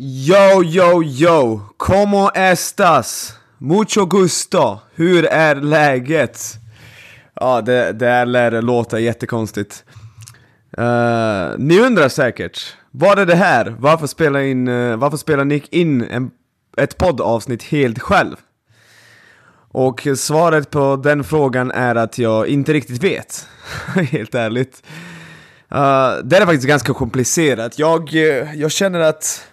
Yo, yo, yo! Como estas? Mucho gusto! Hur är läget? Ja, det, det här lär låta jättekonstigt. Uh, ni undrar säkert, vad är det här? Varför spelar, in, uh, varför spelar Nick in en, ett poddavsnitt helt själv? Och svaret på den frågan är att jag inte riktigt vet, helt ärligt. Uh, det är faktiskt ganska komplicerat. Jag, jag känner att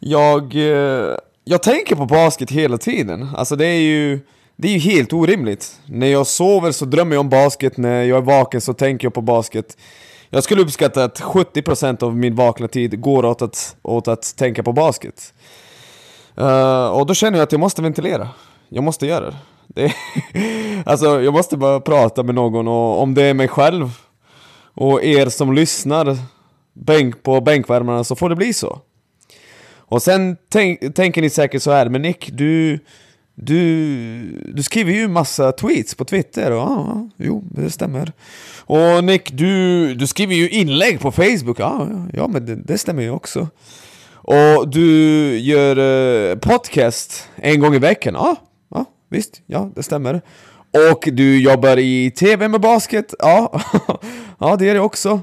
jag, eh, jag tänker på basket hela tiden. Alltså det är ju det är ju helt orimligt. När jag sover så drömmer jag om basket, när jag är vaken så tänker jag på basket. Jag skulle uppskatta att 70% av min vakna tid går åt att, åt att tänka på basket. Uh, och då känner jag att jag måste ventilera. Jag måste göra det. det alltså, jag måste bara prata med någon, och om det är mig själv och er som lyssnar bänk på bänkvärmarna så får det bli så. Och sen tänk, tänker ni säkert så här, men Nick, du, du, du skriver ju massa tweets på Twitter, och ja, jo, det stämmer. Och Nick, du, du skriver ju inlägg på Facebook, ja, ja men det, det stämmer ju också. Och du gör eh, podcast en gång i veckan, ja, ja, visst, ja, det stämmer. Och du jobbar i TV med basket, ja, ja det gör jag också.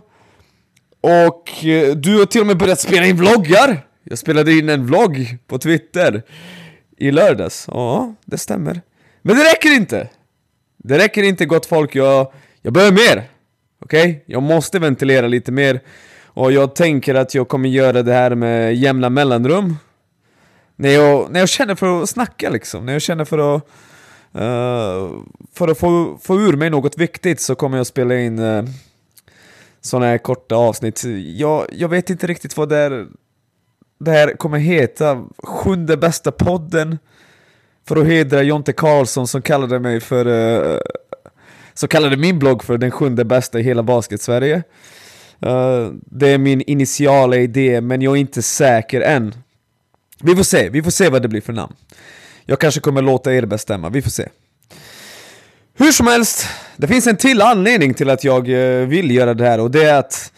Och uh, du har till och med börjat spela in vloggar! Jag spelade in en vlogg på Twitter i lördags. Ja, det stämmer. Men det räcker inte! Det räcker inte gott folk, jag, jag behöver mer! Okej? Okay? Jag måste ventilera lite mer. Och jag tänker att jag kommer göra det här med jämna mellanrum. När jag, när jag känner för att snacka liksom, när jag känner för att uh, För att få, få ur mig något viktigt så kommer jag spela in eh, uh, sådana här korta avsnitt. Jag, jag vet inte riktigt vad det är det här kommer heta Sjunde bästa podden för att hedra Jonte Karlsson som kallade mig för uh, som kallade min blogg för den sjunde bästa i hela basket-Sverige. Uh, det är min initiala idé, men jag är inte säker än. Vi får se, vi får se vad det blir för namn. Jag kanske kommer låta er bestämma, vi får se. Hur som helst, det finns en till anledning till att jag eh, vill göra det här och det är att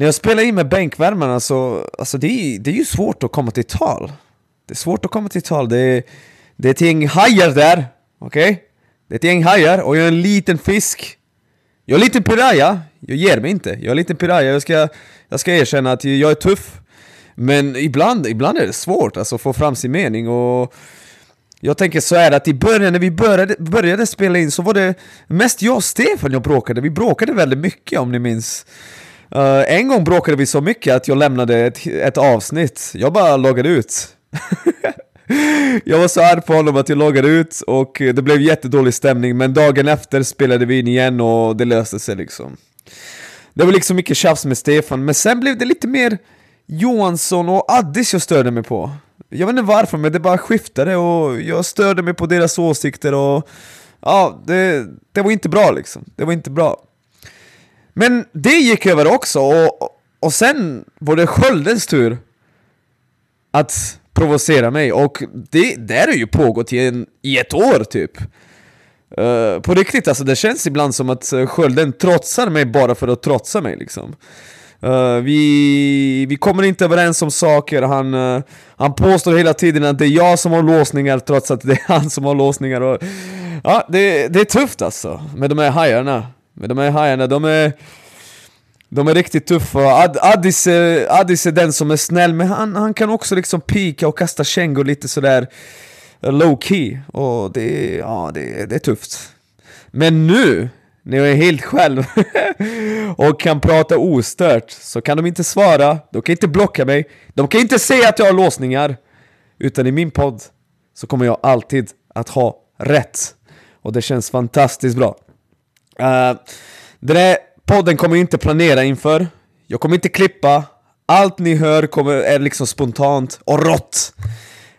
när jag spelar in med bänkvärmarna så, alltså det är, det är ju svårt att komma till tal. Det är svårt att komma till tal, det är, det är ett gäng hajar där, okej? Okay? Det är ett gäng hajar och jag är en liten fisk. Jag är en liten piraya, jag ger mig inte. Jag är en liten piraya, jag ska, jag ska erkänna att jag är tuff. Men ibland, ibland är det svårt alltså, att få fram sin mening och jag tänker så här att i början när vi började, började spela in så var det mest jag och Stefan jag bråkade. Vi bråkade väldigt mycket om ni minns. Uh, en gång bråkade vi så mycket att jag lämnade ett, ett avsnitt. Jag bara loggade ut. jag var så arg på honom att jag loggade ut och det blev jättedålig stämning men dagen efter spelade vi in igen och det löste sig liksom. Det var liksom mycket tjafs med Stefan men sen blev det lite mer Johansson och Addis jag störde mig på. Jag vet inte varför men det bara skiftade och jag störde mig på deras åsikter och ja, det, det var inte bra liksom. Det var inte bra. Men det gick över också och, och sen var det Sköldens tur att provocera mig och det, det har ju pågått i, en, i ett år typ. Uh, på riktigt alltså, det känns ibland som att Skölden trotsar mig bara för att trotsa mig liksom. Uh, vi, vi kommer inte överens om saker, han, uh, han påstår hela tiden att det är jag som har låsningar trots att det är han som har låsningar och, Ja, det, det är tufft alltså med de här hajarna men de här hajarna, de är... De är riktigt tuffa. Ad, Addis, är, Addis är den som är snäll, men han, han kan också liksom pika och kasta kängor lite sådär low key. Och det, ja, det, det är tufft. Men nu, när jag är helt själv och kan prata ostört, så kan de inte svara, de kan inte blocka mig, de kan inte säga att jag har låsningar. Utan i min podd så kommer jag alltid att ha rätt. Och det känns fantastiskt bra. Eh, uh, den här podden kommer jag inte planera inför. Jag kommer inte klippa. Allt ni hör kommer, är liksom spontant och rått.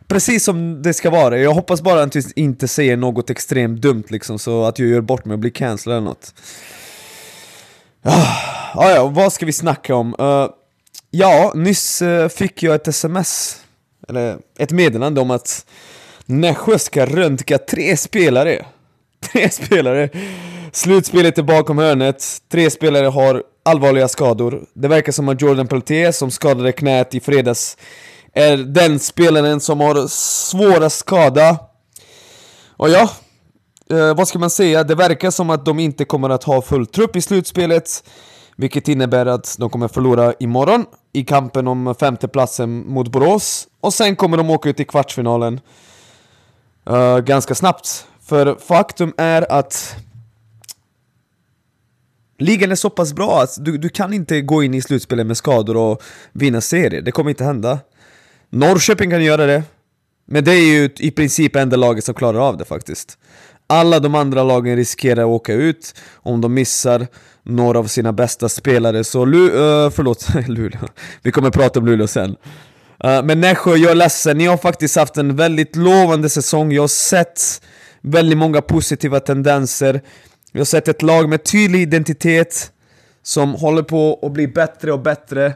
Precis som det ska vara. Jag hoppas bara att jag inte säger något extremt dumt liksom, så att jag gör bort mig och blir cancellad eller något. Ah, ja, vad ska vi snacka om? Uh, ja, nyss uh, fick jag ett sms, eller ett meddelande om att Nässjö ska röntga tre spelare. Tre spelare Slutspelet är bakom hörnet, tre spelare har allvarliga skador. Det verkar som att Jordan Peltier, som skadade knät i fredags, är den spelaren som har svårast skada. Och ja, eh, vad ska man säga? Det verkar som att de inte kommer att ha full trupp i slutspelet. Vilket innebär att de kommer förlora imorgon i kampen om femteplatsen mot Borås. Och sen kommer de åka ut i kvartsfinalen uh, ganska snabbt. För faktum är att ligan är så pass bra att du, du kan inte gå in i slutspelet med skador och vinna serier. Det kommer inte hända. Norrköping kan göra det, men det är ju i princip enda laget som klarar av det faktiskt. Alla de andra lagen riskerar att åka ut om de missar några av sina bästa spelare, så Lu uh, förlåt, Luleå. Vi kommer prata om Luleå sen. Uh, men Nässjö, jag är ledsen, ni har faktiskt haft en väldigt lovande säsong, jag har sett väldigt många positiva tendenser. Jag har sett ett lag med tydlig identitet som håller på att bli bättre och bättre.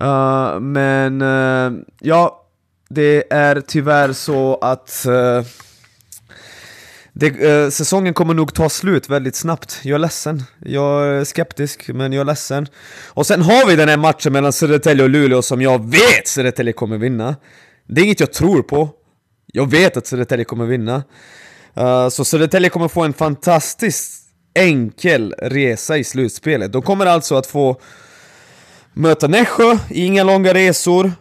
Uh, men uh, ja, det är tyvärr så att uh, det, säsongen kommer nog ta slut väldigt snabbt, jag är ledsen. Jag är skeptisk, men jag är ledsen. Och sen har vi den här matchen mellan Södertälje och Luleå som jag vet Södertälje kommer vinna. Det är inget jag tror på. Jag vet att Södertälje kommer vinna. Uh, så Södertälje kommer få en fantastiskt enkel resa i slutspelet. De kommer alltså att få möta Nässjö, inga långa resor.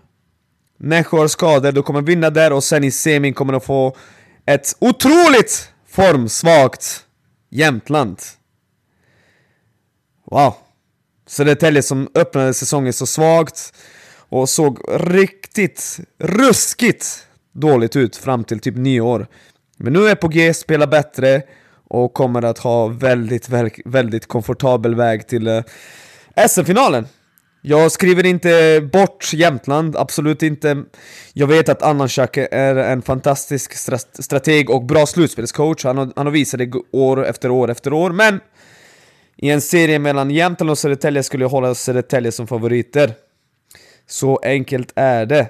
Nässjö har skador, de kommer vinna där och sen i semin kommer de få ett otroligt formsvagt Jämtland. Wow. Södertälje som öppnade säsongen så svagt och såg riktigt ruskigt dåligt ut fram till typ nyår. Men nu är på G, spelar bättre och kommer att ha väldigt, väldigt komfortabel väg till eh, SM-finalen. Jag skriver inte bort Jämtland, absolut inte. Jag vet att Annan är en fantastisk strateg och bra slutspelscoach, han har, han har visat det år efter år efter år, men i en serie mellan Jämtland och Södertälje skulle jag hålla Södertälje som favoriter. Så enkelt är det.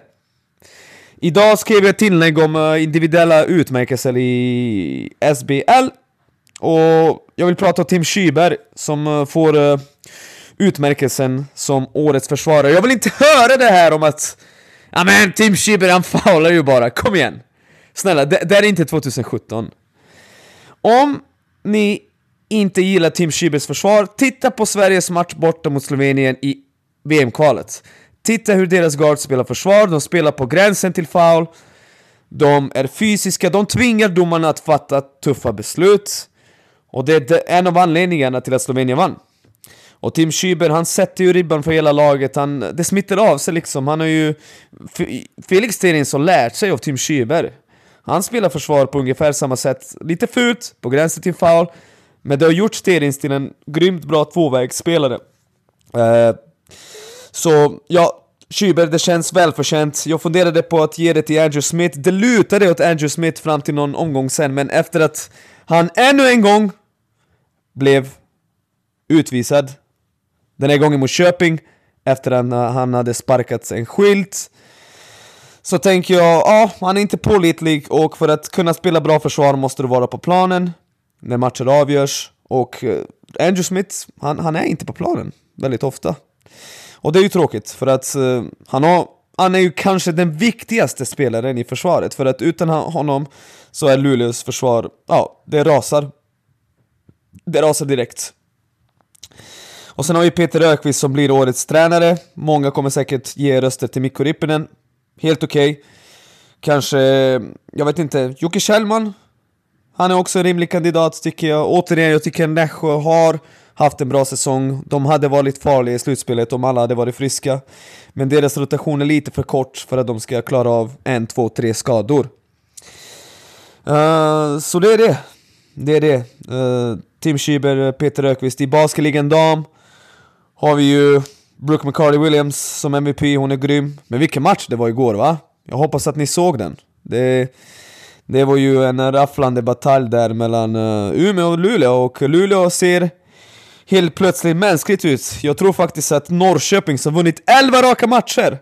Idag skrev jag ett inlägg om eh, individuella utmärkelser i SBL, och jag vill prata om Tim Schyberg som eh, får eh, utmärkelsen som årets försvarare. Jag vill inte höra det här om att Ja men Tim Schyberg han faular ju bara, kom igen! Snälla, det, det är inte 2017. Om ni inte gillar Tim Schybergs försvar, titta på Sveriges match borta mot Slovenien i VM-kvalet. Titta hur deras guards spelar försvar, de spelar på gränsen till foul, de är fysiska, de tvingar domarna att fatta tuffa beslut. Och det är en av anledningarna till att Slovenien vann. Och Tim Schüber, han sätter ju ribban för hela laget, han, det smittar av sig liksom. Han har ju... Felix Sterins har lärt sig av Tim Schüber. Han spelar försvar på ungefär samma sätt, lite fult, på gränsen till foul, men det har gjort Terins till en grymt bra tvåvägsspelare. Eh, så, ja, Schüber, det känns välförtjänt. Jag funderade på att ge det till Andrew Smith, det lutade åt Andrew Smith fram till någon omgång sen, men efter att han ännu en gång blev utvisad. Den här gången mot Köping, efter att han hade sparkat en skylt. Så tänker jag, ja, han är inte pålitlig och för att kunna spela bra försvar måste du vara på planen när matcher avgörs. Och eh, Andrew Smith, han, han är inte på planen väldigt ofta. Och det är ju tråkigt, för att uh, han, har, han är ju kanske den viktigaste spelaren i försvaret, för att utan honom så är Luleås försvar, ja, det rasar. Det rasar direkt. Och sen har vi Peter Ökvist som blir årets tränare. Många kommer säkert ge röster till Mikko Rippinen. Helt okej. Okay. Kanske, jag vet inte, Jocke Kjellman? Han är också en rimlig kandidat tycker jag. Återigen, jag tycker Nässjö har haft en bra säsong. De hade varit farliga i slutspelet om alla hade varit friska. Men deras rotation är lite för kort för att de ska klara av en, två, tre skador. Uh, så det är det. Det är det. Uh, Tim Schieber, Peter Ökvist. I basketligan dam har vi ju Brooke McCarty Williams som MVP, hon är grym. Men vilken match det var igår va? Jag hoppas att ni såg den. Det, det var ju en rafflande batalj där mellan uh, Umeå och Luleå, och Luleå ser helt plötsligt mänskligt ut. Jag tror faktiskt att Norrköping som vunnit 11 raka matcher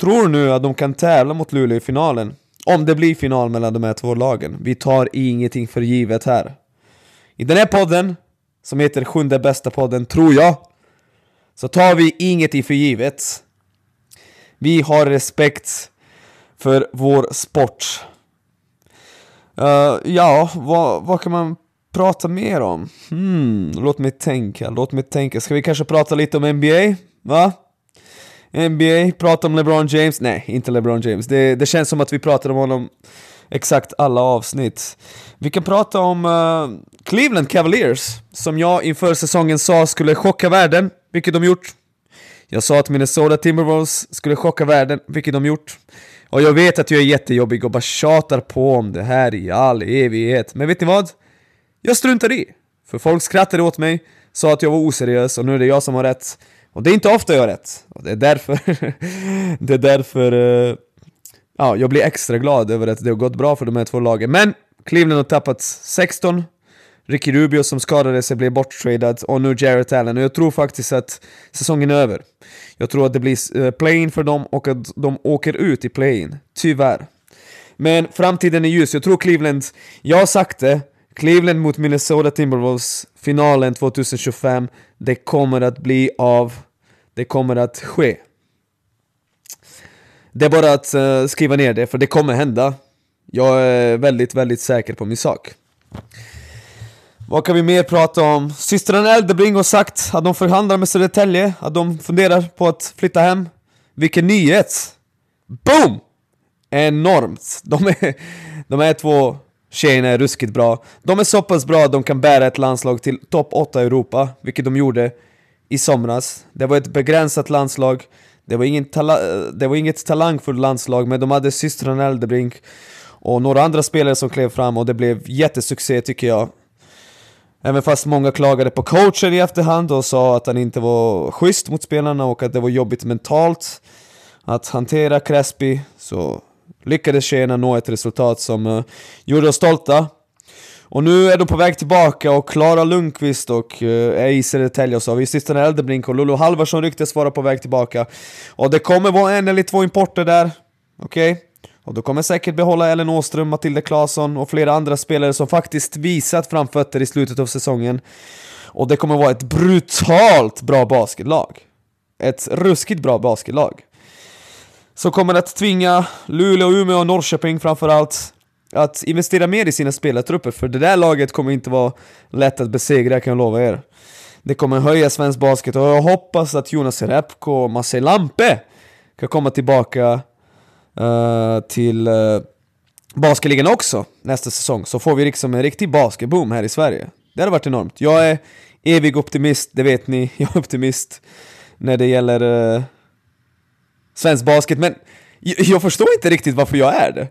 tror nu att de kan tävla mot Luleå i finalen. Om det blir final mellan de här två lagen. Vi tar ingenting för givet här. I den här podden, som heter Sjunde bästa podden, tror jag så tar vi ingenting för givet. Vi har respekt för vår sport. Uh, ja, vad, vad kan man prata mer om? Hmm, låt mig tänka, låt mig tänka. Ska vi kanske prata lite om NBA? Va? NBA, prata om LeBron James? Nej, inte LeBron James. Det, det känns som att vi pratar om honom exakt alla avsnitt. Vi kan prata om uh, Cleveland Cavaliers, som jag inför säsongen sa skulle chocka världen, vilket de gjort. Jag sa att Minnesota Timberwolves skulle chocka världen, vilket de gjort. Och jag vet att jag är jättejobbig och bara tjatar på om det här i all evighet. Men vet ni vad? Jag struntade i. För folk skrattade åt mig, sa att jag var oseriös och nu är det jag som har rätt. Och det är inte ofta jag har rätt. Och det är därför... det är därför... Uh, ja, jag blir extra glad över att det har gått bra för de här två lagen. Men Cleveland har tappat 16 Ricky Rubio som skadade sig blev borttradad och nu Jarrett Allen och jag tror faktiskt att säsongen är över. Jag tror att det blir eh, play-in för dem och att de åker ut i play-in. Tyvärr. Men framtiden är ljus, jag tror Cleveland, jag har sagt det, Cleveland mot Minnesota Timberwolves, finalen 2025, det kommer att bli av, det kommer att ske. Det är bara att uh, skriva ner det, för det kommer hända. Jag är väldigt, väldigt säker på min sak. Vad kan vi mer prata om? Systrarna Eldebring har sagt att de förhandlar med Södertälje, att de funderar på att flytta hem. Vilken nyhet! Boom! Enormt! De är, de är två tjejerna är ruskigt bra. De är så pass bra att de kan bära ett landslag till topp 8 i Europa, vilket de gjorde i somras. Det var ett begränsat landslag, det var, ingen det var inget talangfullt landslag, men de hade systrarna Eldebrink och några andra spelare som klev fram och det blev jättesuccé tycker jag. Även fast många klagade på coachen i efterhand och sa att han inte var schysst mot spelarna och att det var jobbigt mentalt att hantera Crespi så lyckades tjejerna nå ett resultat som uh, gjorde oss stolta. Och nu är de på väg tillbaka och Klara Lundqvist och uh, är i Södertälje och så har vi systern Eldebrink och Lulu Halvarsson ryktes vara på väg tillbaka. Och det kommer vara en eller två importer där, okej? Okay? Och då kommer säkert behålla Ellen Åström, Matilda Claesson och flera andra spelare som faktiskt visat framfötter i slutet av säsongen. Och det kommer vara ett brutalt bra basketlag. Ett ruskigt bra basketlag. Som kommer att tvinga Luleå, Umeå och Norrköping framförallt att investera mer i sina spelartrupper, för det där laget kommer inte vara lätt att besegra, kan jag lova er. Det kommer höja svensk basket och jag hoppas att Jonas Repko och Marcel Lampe kan komma tillbaka uh, till uh, basketligan också nästa säsong, så får vi liksom en riktig basketboom här i Sverige. Det hade varit enormt. Jag är evig optimist, det vet ni. Jag är optimist när det gäller uh, svensk basket, men jag, jag förstår inte riktigt varför jag är det.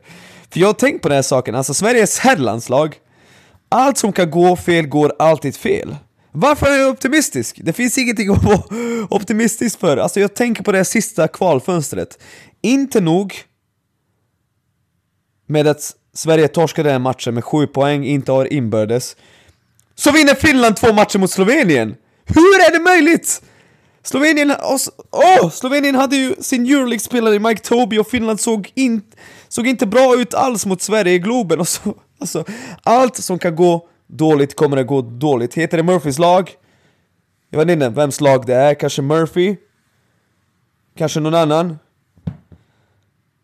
För jag har tänkt på den här saken, alltså Sveriges herrlandslag, allt som kan gå fel går alltid fel. Varför är jag optimistisk? Det finns ingenting att vara optimistisk för. Alltså jag tänker på det sista kvalfönstret. Inte nog med att Sverige torskade den matchen med 7 poäng, inte har inbördes. Så vinner Finland två matcher mot Slovenien! Hur är det möjligt? Slovenien, oh, Slovenien hade ju sin Euroleague-spelare Mike Toby och Finland såg, in, såg inte bra ut alls mot Sverige i Globen. Och så, alltså, allt som kan gå dåligt kommer att gå dåligt. Heter det Murphys lag? Jag vet inte vems lag det är, kanske Murphy? Kanske någon annan?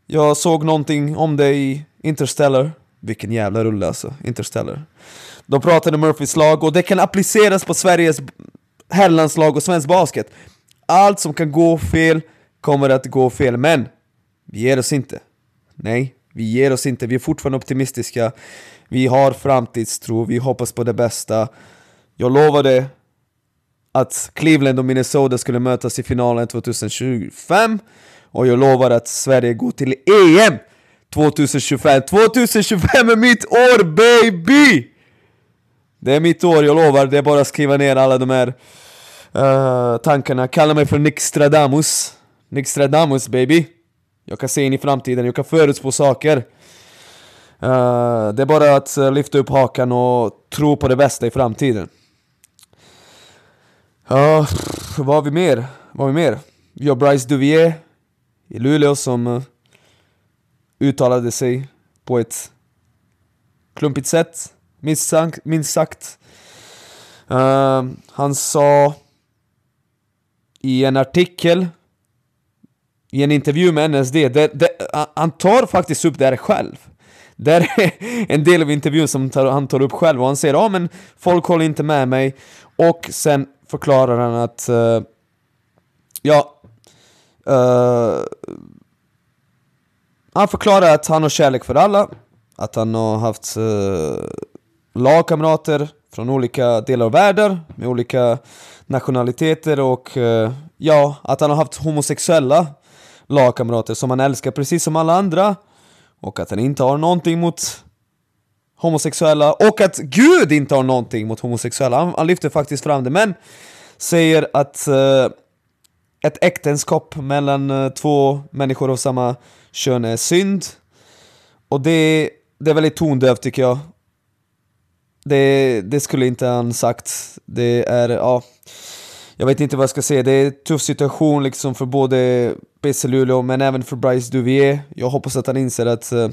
Jag såg någonting om det i Interstellar. Vilken jävla rulle alltså, Interstellar. De pratade Murphys lag och det kan appliceras på Sveriges herrlandslag och svensk basket. Allt som kan gå fel kommer att gå fel, men vi ger oss inte. Nej, vi ger oss inte. Vi är fortfarande optimistiska. Vi har framtidstro, vi hoppas på det bästa. Jag lovade att Cleveland och Minnesota skulle mötas i finalen 2025 och jag lovar att Sverige går till EM 2025. 2025 är mitt år baby! Det är mitt år, jag lovar. Det är bara att skriva ner alla de här uh, tankarna. Kalla mig för Nick Stradamus. Nick Stradamus baby. Jag kan se in i framtiden, jag kan förutspå saker. Uh, det är bara att eh, lyfta upp hakan och tro på det bästa i framtiden. Ja, uh, vad har vi mer? Vad har vi mer? Vi har Bryce Duvier i Luleå som uh, uttalade sig på ett klumpigt sätt, minst sagt. Minst sagt. Ehm, uh, han sa i en artikel i en intervju med NSD, där, där, han tar faktiskt upp det här själv. Det är en del av intervjun som tar, han tar upp själv och han säger ja ah, men folk håller inte med mig och sen förklarar han att uh, ja uh, han förklarar att han har kärlek för alla, att han har haft uh, lagkamrater från olika delar av världen med olika nationaliteter och eh, ja, att han har haft homosexuella lagkamrater som han älskar precis som alla andra och att han inte har någonting mot homosexuella och att Gud inte har någonting mot homosexuella. Han, han lyfter faktiskt fram det, men säger att uh, ett äktenskap mellan uh, två människor av samma kön är synd. Och det, det är väldigt tondövt tycker jag. Det, det skulle inte han sagt. Det är, ja... Jag vet inte vad jag ska säga, det är en tuff situation liksom för både PC Luleå men även för Bryce Duvier. Jag hoppas att han inser att uh,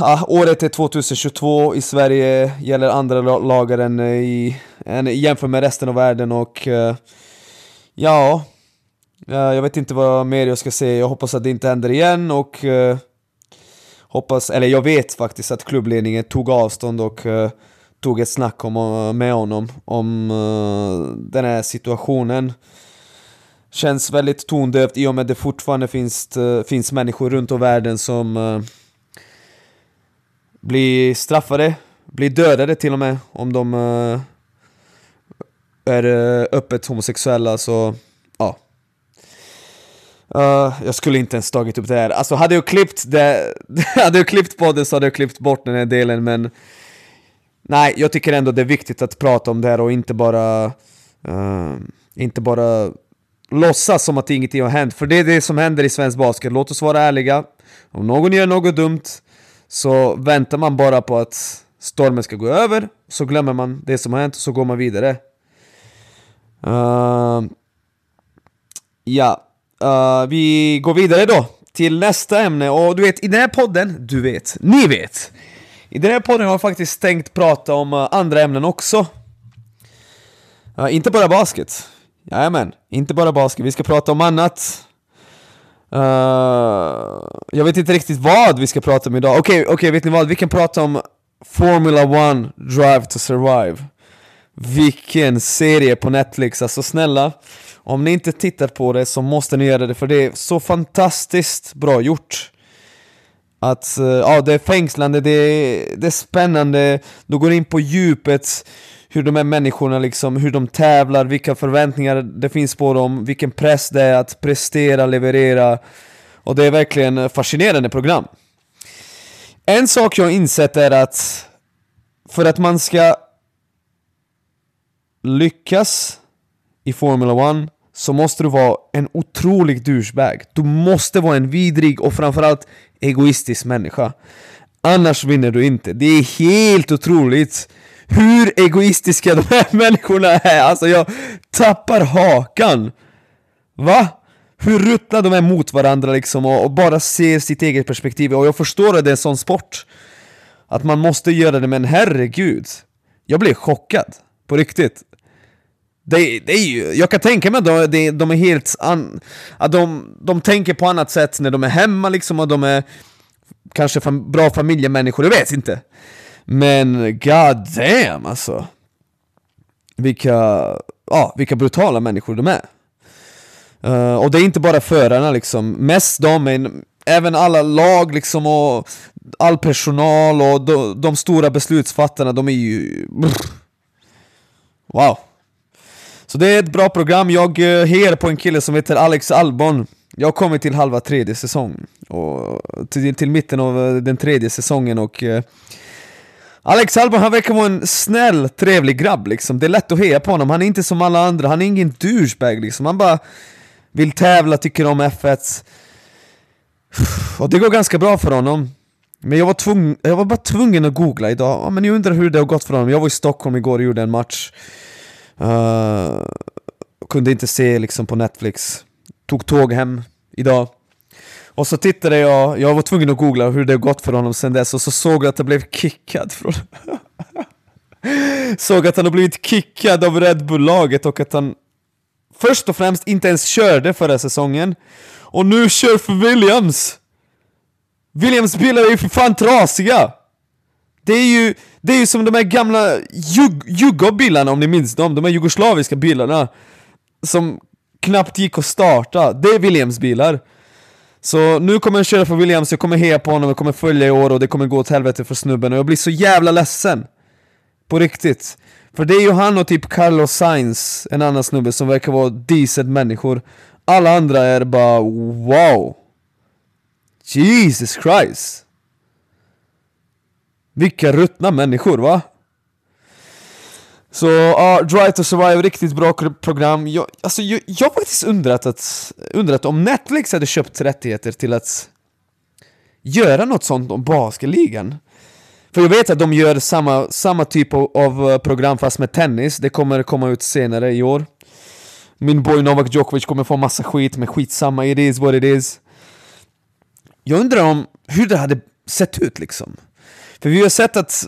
ja, året är 2022, i Sverige gäller andra lagar än, eh, i, än jämfört med resten av världen och uh, ja, jag vet inte vad mer jag ska säga, jag hoppas att det inte händer igen och uh, hoppas, eller jag vet faktiskt att klubbledningen tog avstånd och uh, tog ett snack om, eh, med honom om uh, den här situationen. Känns väldigt tondövt i och med att det fortfarande finns, uh, finns människor runt om världen som uh, blir straffade, blir dödade till och med om de är öppet homosexuella så. Uh, jag skulle inte ens tagit upp det här. Alltså hade jag klippt det, hade jag klippt på det så hade jag klippt bort den här delen men Nej, jag tycker ändå det är viktigt att prata om det här och inte bara... Uh, inte bara låtsas som att ingenting har hänt, för det är det som händer i svensk basket. Låt oss vara ärliga. Om någon gör något dumt så väntar man bara på att stormen ska gå över, så glömmer man det som har hänt och så går man vidare. Uh, ja, uh, vi går vidare då till nästa ämne och du vet, i den här podden, du vet, ni vet i den här podden har jag faktiskt tänkt prata om uh, andra ämnen också. Uh, inte bara basket. Jajamän, inte bara basket. Vi ska prata om annat. Uh, jag vet inte riktigt vad vi ska prata om idag. Okej, okay, okay, vet ni vad? Vi kan prata om Formula 1 Drive to Survive. Vilken serie på Netflix, alltså snälla. Om ni inte tittar på det så måste ni göra det för det är så fantastiskt bra gjort. Att eh, ja, det är fängslande, det är, det är spännande, du går in på djupet hur de här människorna liksom, hur de tävlar, vilka förväntningar det finns på dem, vilken press det är att prestera, leverera och det är verkligen fascinerande program. En sak jag har insett är att för att man ska lyckas i Formula 1 så måste du vara en otrolig douchebag. Du måste vara en vidrig och framförallt egoistisk människa. Annars vinner du inte. Det är helt otroligt hur egoistiska de här människorna är. Alltså jag tappar hakan. Va? Hur ruttna de är mot varandra liksom och, och, bara ser sitt eget perspektiv. Och jag förstår att det är en sån sport. Att man måste göra det, men herregud. Jag blev chockad. På riktigt. Det, det är ju, jag kan tänka mig att de, de är helt... An, att de, de tänker på annat sätt när de är hemma liksom, och de är kanske fam, bra familjemänniskor, jag vet inte. Men god damn alltså. Vilka, ja, vilka brutala människor de är. Uh, och det är inte bara förarna liksom, mest de, men även alla lag liksom och all personal och de, de stora beslutsfattarna, de är ju... Brr. Wow. Så det är ett bra program, jag eh, hejar på en kille som heter Alex Albon. Jag har kommit till halva tredje säsong, och till, till mitten av eh, den tredje säsongen och eh, Alex Albon han verkar vara en snäll, trevlig grabb liksom, det är lätt att heja på honom, han är inte som alla andra, han är ingen douchebag liksom, han bara vill tävla, tycker om F1 Och det går ganska bra för honom. Men jag var, tvung, jag var bara tvungen att googla idag, men jag undrar hur det har gått för honom. Jag var i Stockholm igår och gjorde en match. Uh, kunde inte se liksom på Netflix. Tog tåg hem idag. Och så tittade jag, jag var tvungen att googla hur det gått för honom sen dess och så såg jag att jag blev kickad från... såg att han har blivit kickad av Red Bull-laget och att han först och främst inte ens körde förra säsongen. Och nu kör för Williams! Williams bilar är ju för fan trasiga! Det är ju, det är ju som de här gamla jug, bilarna om ni minns dem, de här jugoslaviska bilarna Som knappt gick att starta, det är Williams bilar. Så nu kommer jag köra för Williams, jag kommer heja på honom, jag kommer följa i år och det kommer gå åt helvete för snubben. Och jag blir så jävla ledsen. På riktigt. För det är ju han och typ Carlos Sainz, en annan snubbe som verkar vara decent människor. Alla andra är bara wow. Jesus Christ! Vilka ruttna människor va? Så ja, uh, Drive to Survive, riktigt bra program. Jag, alltså, jag, jag har faktiskt undrat, att, undrat om Netflix hade köpt rättigheter till att göra något sånt om basketligan. För jag vet att de gör samma, samma typ av av eh, program fast med tennis, det kommer komma ut senare i år. Min boy Novak Djokovic kommer få massa skit, men skitsamma, it is what it is. Jag undrar om hur det hade sett ut liksom. För vi har sett att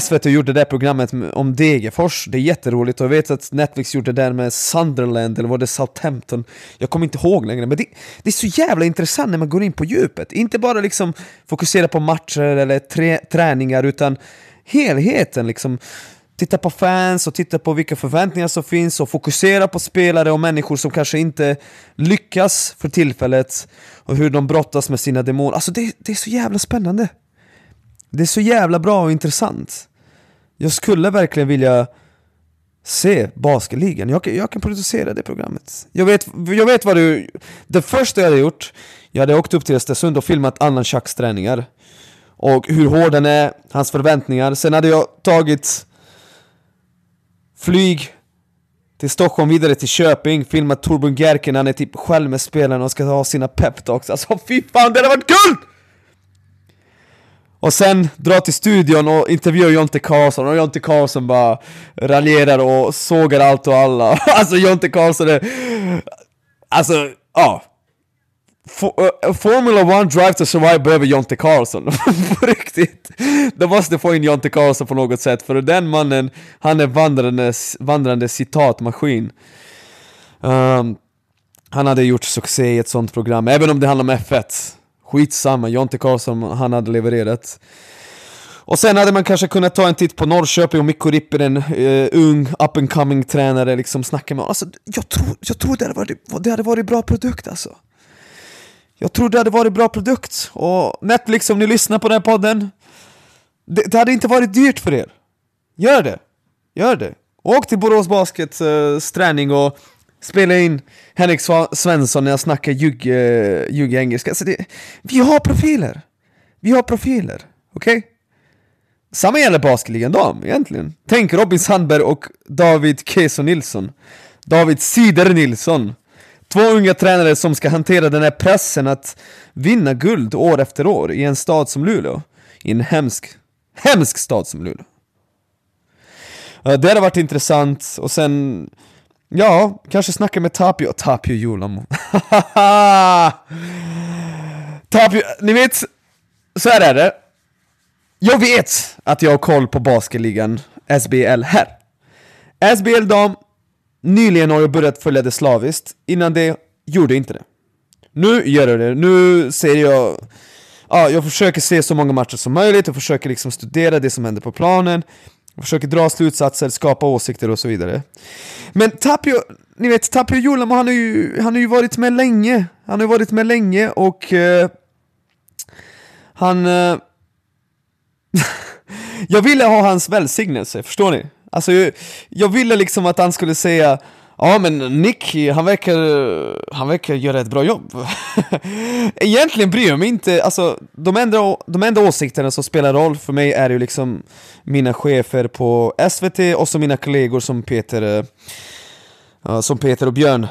SVT gjorde det programmet om Degerfors, det är jätteroligt och jag vet att Netflix gjorde det där med Sunderland, eller var det Southampton? Jag kommer inte ihåg längre, men det, det, är så jävla intressant när man går in på djupet. Inte bara liksom fokusera på matcher eller tre, träningar, utan helheten liksom titta på fans och titta på vilka förväntningar som finns och fokusera på spelare och människor som kanske inte lyckas för tillfället och hur de brottas med sina demoner. Alltså det, det är så jävla spännande. Det är så jävla bra och intressant. Jag skulle verkligen vilja se basketligan. Jag, jag kan producera det programmet. Jag vet, jag vet vad du... Det första jag hade gjort, jag hade åkt upp till Östersund och filmat Annan Chucks träningar. Och hur hård den är, hans förväntningar. Sen hade jag tagit Flyg till Stockholm, vidare till Köping, Filmat Torbjörn Gerken, han är typ själv med spelarna och ska ha sina peptalks. Alltså fy fan, det hade varit guld! Och sen dra till studion och intervjua Jonte Karlsson, och Jonte Karlsson bara raljerar och sågar allt och alla. alltså Jonte Karlsson är... Alltså, ja. Uh, Formula 1 Drive to Survive behöver Jonte Karlsson, på riktigt. De måste få in Jonte Karlsson på något sätt, för den mannen, han är vandrande, vandrande citatmaskin. Um, han hade gjort succé i ett sånt program, även om det handlar om F1. Skitsamma, Jonte Karlsson, han hade levererat. Och sen hade man kanske kunnat ta en titt på Norrköping och Mikko Rippinen, uh, ung, up and coming tränare, liksom snacka med honom. Alltså, jag tror, jag tror det, hade varit, det hade varit bra produkt alltså. Jag tror det hade varit bra produkt, och Netflix om ni lyssnar på den här podden, det, det hade inte varit dyrt för er. Gör det! Gör det! Åk till Borås Baskets uh, träning och spela in Henrik Svensson när jag snackar ljug, eh, ljug engelska. Alltså det, vi har profiler! Vi har profiler, okej? Okay? Samma gäller basketligan dam egentligen. Tänk Robin Sandberg och David Keso Nilsson. David Sider Nilsson. Två unga tränare som ska hantera den här pressen att vinna guld år efter år i en stad som Luleå. I en hemsk, hemsk stad som Luleå. Det hade varit intressant, och sen... Ja, kanske snacka med Tapio, Tapio Julamo. Tapio, ni vet, så här är det. Jag vet att jag har koll på basketligan SBL här. SBL dam Nyligen har jag börjat följa det slaviskt, innan det gjorde jag inte det. Nu gör jag det, nu ser jag... Ja, jag försöker se så många matcher som möjligt, jag försöker liksom studera det som händer på planen, försöker dra slutsatser, skapa åsikter och så vidare. Men Tapio, ni vet, Tapio Julamo, han har ju, han har ju varit med länge. Han har varit med länge och... Uh, han... Uh, jag ville ha hans välsignelse, förstår ni? Alltså, jag, jag ville liksom att han skulle säga Ja men Nick, han verkar, han verkar göra ett bra jobb. Egentligen bryr jag mig inte, alltså de enda, de enda åsikterna som spelar roll för mig är ju liksom mina chefer på SVT och så mina kollegor som Peter, eh, som Peter och Björn.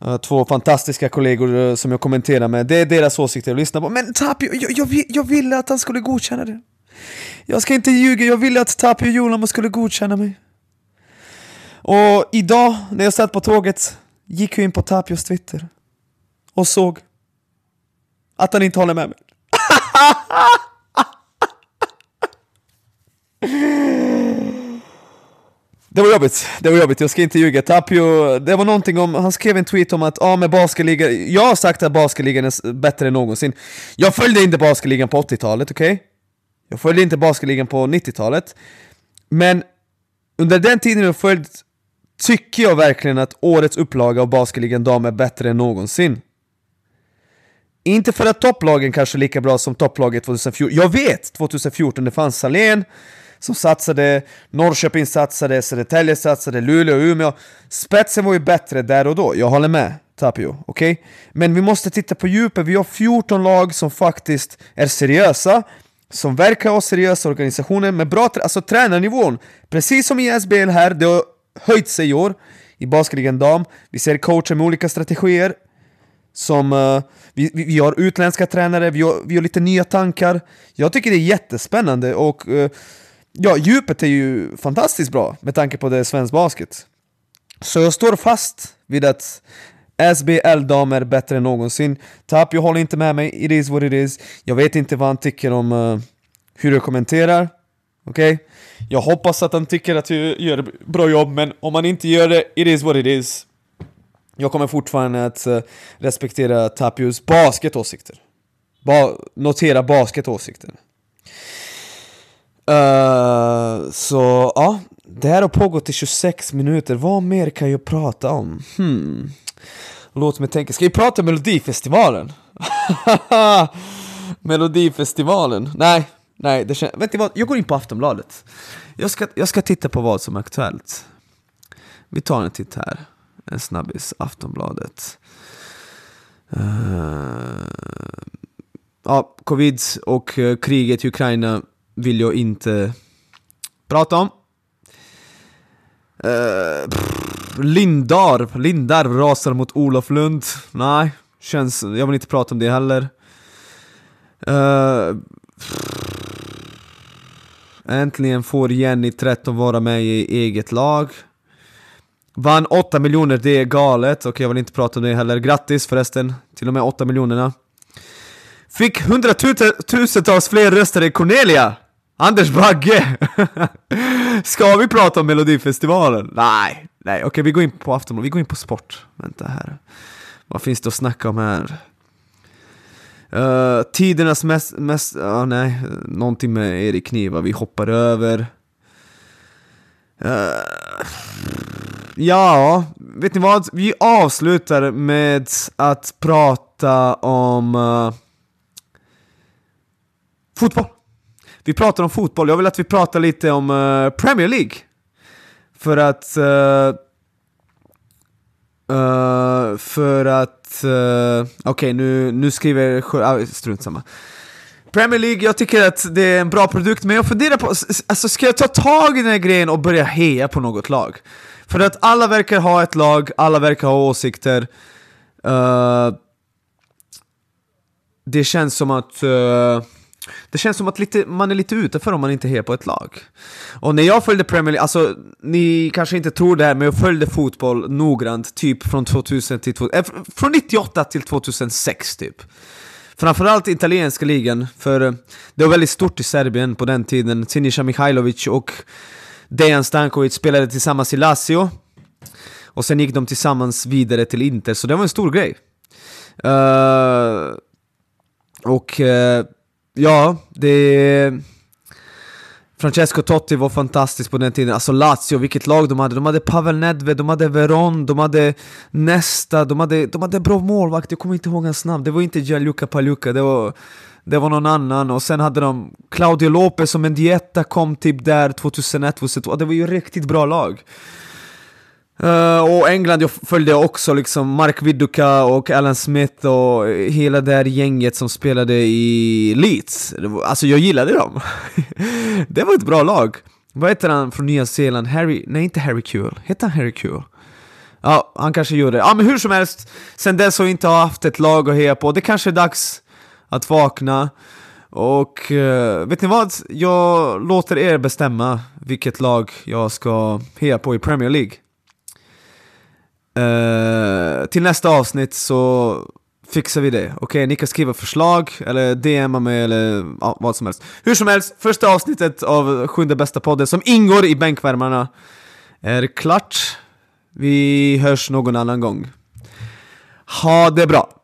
Eh, två fantastiska kollegor eh, som jag kommenterar med, det är deras åsikter att lyssna på. Men Tapio, jag, jag, jag ville att han skulle godkänna det. Jag ska inte ljuga, jag ville att Tapio Julamo skulle godkänna mig. Och idag, när jag satt på tåget, gick jag in på Tapios Twitter och såg att han inte håller med mig. Det var jobbigt, det var jobbigt, jag ska inte ljuga. Tapio, det var någonting om, han skrev en tweet om att ja, med basketligan, jag har sagt att basketligan är bättre än någonsin. Jag följde inte basketligan på 80-talet, okej? Okay? Jag följde inte basketligan på 90-talet. Men under den tiden jag följt tycker jag verkligen att årets upplaga av basketligan dam är bättre än någonsin. Inte för att topplagen kanske är lika bra som topplaget 2014, jag vet! 2014 det fanns Salén som satsade, Norrköping satsade, Södertälje satsade, Luleå Umeå. Spetsen var ju bättre där och då, jag håller med Tapio, okej? Okay? Men vi måste titta på djupet, vi har 14 lag som faktiskt är seriösa, som verkar ha seriösa organisationer med bra alltså tränarnivån, precis som i SBL här, det har höjt sig i år i basketligan dam. Vi ser coacher med olika strategier, som, uh, vi, vi, har utländska tränare, vi har, vi har lite nya tankar. Jag tycker det är jättespännande och uh, ja, djupet är ju fantastiskt bra med tanke på det är svensk basket. Så jag står fast vid att SBL-dam är bättre än någonsin. Tapio håller inte med mig, it is what it is. Jag vet inte vad han tycker om uh, hur jag kommenterar. Okej? Okay? Jag hoppas att han tycker att jag gör bra jobb, men om han inte gör det, it is what it is. Jag kommer fortfarande att eh, respektera Tapios basketåsikter. Ba notera basketåsikter. Uh, eh, så ja, det här har pågått i 26 minuter. Vad mer kan jag prata om? Hmm. Låt mig tänka. Ska vi prata Melodifestivalen? Melodifestivalen? Nej, nej, det känns... Vet ni vad? Jag går in på Aftonbladet. Jag ska, jag ska titta på vad som är aktuellt. Vi tar en titt här. En snabbis. Aftonbladet. Uh, ja, covid och uh, kriget i Ukraina vill jag inte prata om. Eh, uh, Lindarv, Lindarv rasar mot Olof Lund. Nej, känns, jag vill inte prata om det heller. Uh, äntligen får Jenny 13 vara med i eget lag. Vann 8 miljoner, det är galet. och jag vill inte prata om det heller. Grattis förresten till de här 8 miljonerna. Fick hundratusentals fler röster än Cornelia! Anders Bagge! Ska vi prata om Melodifestivalen? Nej, nej, okej vi går in på Aftonbladet, vi går in på sport. Vänta här. Vad finns det att snacka om här? Uh, tidernas mest, mest, uh, nej, någonting med Erik Kniva, vi hoppar över. Uh, ja, vet ni vad? Vi avslutar med att prata om uh, fotboll. Vi pratar om fotboll, jag vill att vi pratar lite om uh, Premier League. För att... Uh, för att... Eh, okej, okay, nu, nu skriver jag... Ah, strunt samma. Premier League, jag tycker att det är en bra produkt, men jag funderar på, alltså ska jag ta tag i den här grejen och börja heja på något lag? För att alla verkar ha ett lag, alla verkar ha åsikter. Uh, det känns som att... Uh, det känns som att lite, man är lite utanför om man inte är på ett lag. Och när jag följde Premier League, alltså ni kanske inte tror det här, men jag följde fotboll noggrant, typ från 2000 till, äh, från 98 till 2006 typ. Framförallt italienska ligan, för eh, det var väldigt stort i Serbien på den tiden. Sinisa Mihailovic och Dejan Stankovic spelade tillsammans i Lazio. Och sen gick de tillsammans vidare till Inter, så det var en stor grej. Uh, och uh, Ja, det... Francesco Totti var fantastisk på den tiden, alltså Lazio, vilket lag de hade. De hade Pavel Nedved, de hade Veron, de hade Nesta, de hade, de hade bra målvakt, jag kommer inte ihåg hans namn. Det var inte Gianluca Paluca, det var, det var någon annan. Och sen hade de Claudio Lopez och Mendieta kom typ där 2001, 2002. Det var ju riktigt bra lag. Uh, och England jag följde också liksom Mark Viduka och Alan Smith och hela det här gänget som spelade i Leeds. Alltså jag gillade dem. det var ett bra lag. Vad heter han från Nya Zeeland? Harry? Nej, inte Harry Kuehl. Heter han Harry Kuehl? Ja, han kanske gjorde det. Ja, men hur som helst. Sen dess har jag inte haft ett lag att heja på. Det kanske är dags att vakna. Och uh, vet ni vad? Jag låter er bestämma vilket lag jag ska heja på i Premier League. Uh, till nästa avsnitt så fixar vi det. Okej, okay, ni kan skriva förslag eller DMa mig eller ja, vad som helst. Hur som helst, första avsnittet av sjunde bästa podden som ingår i bänkvärmarna är klart. Vi hörs någon annan gång. Ha det bra!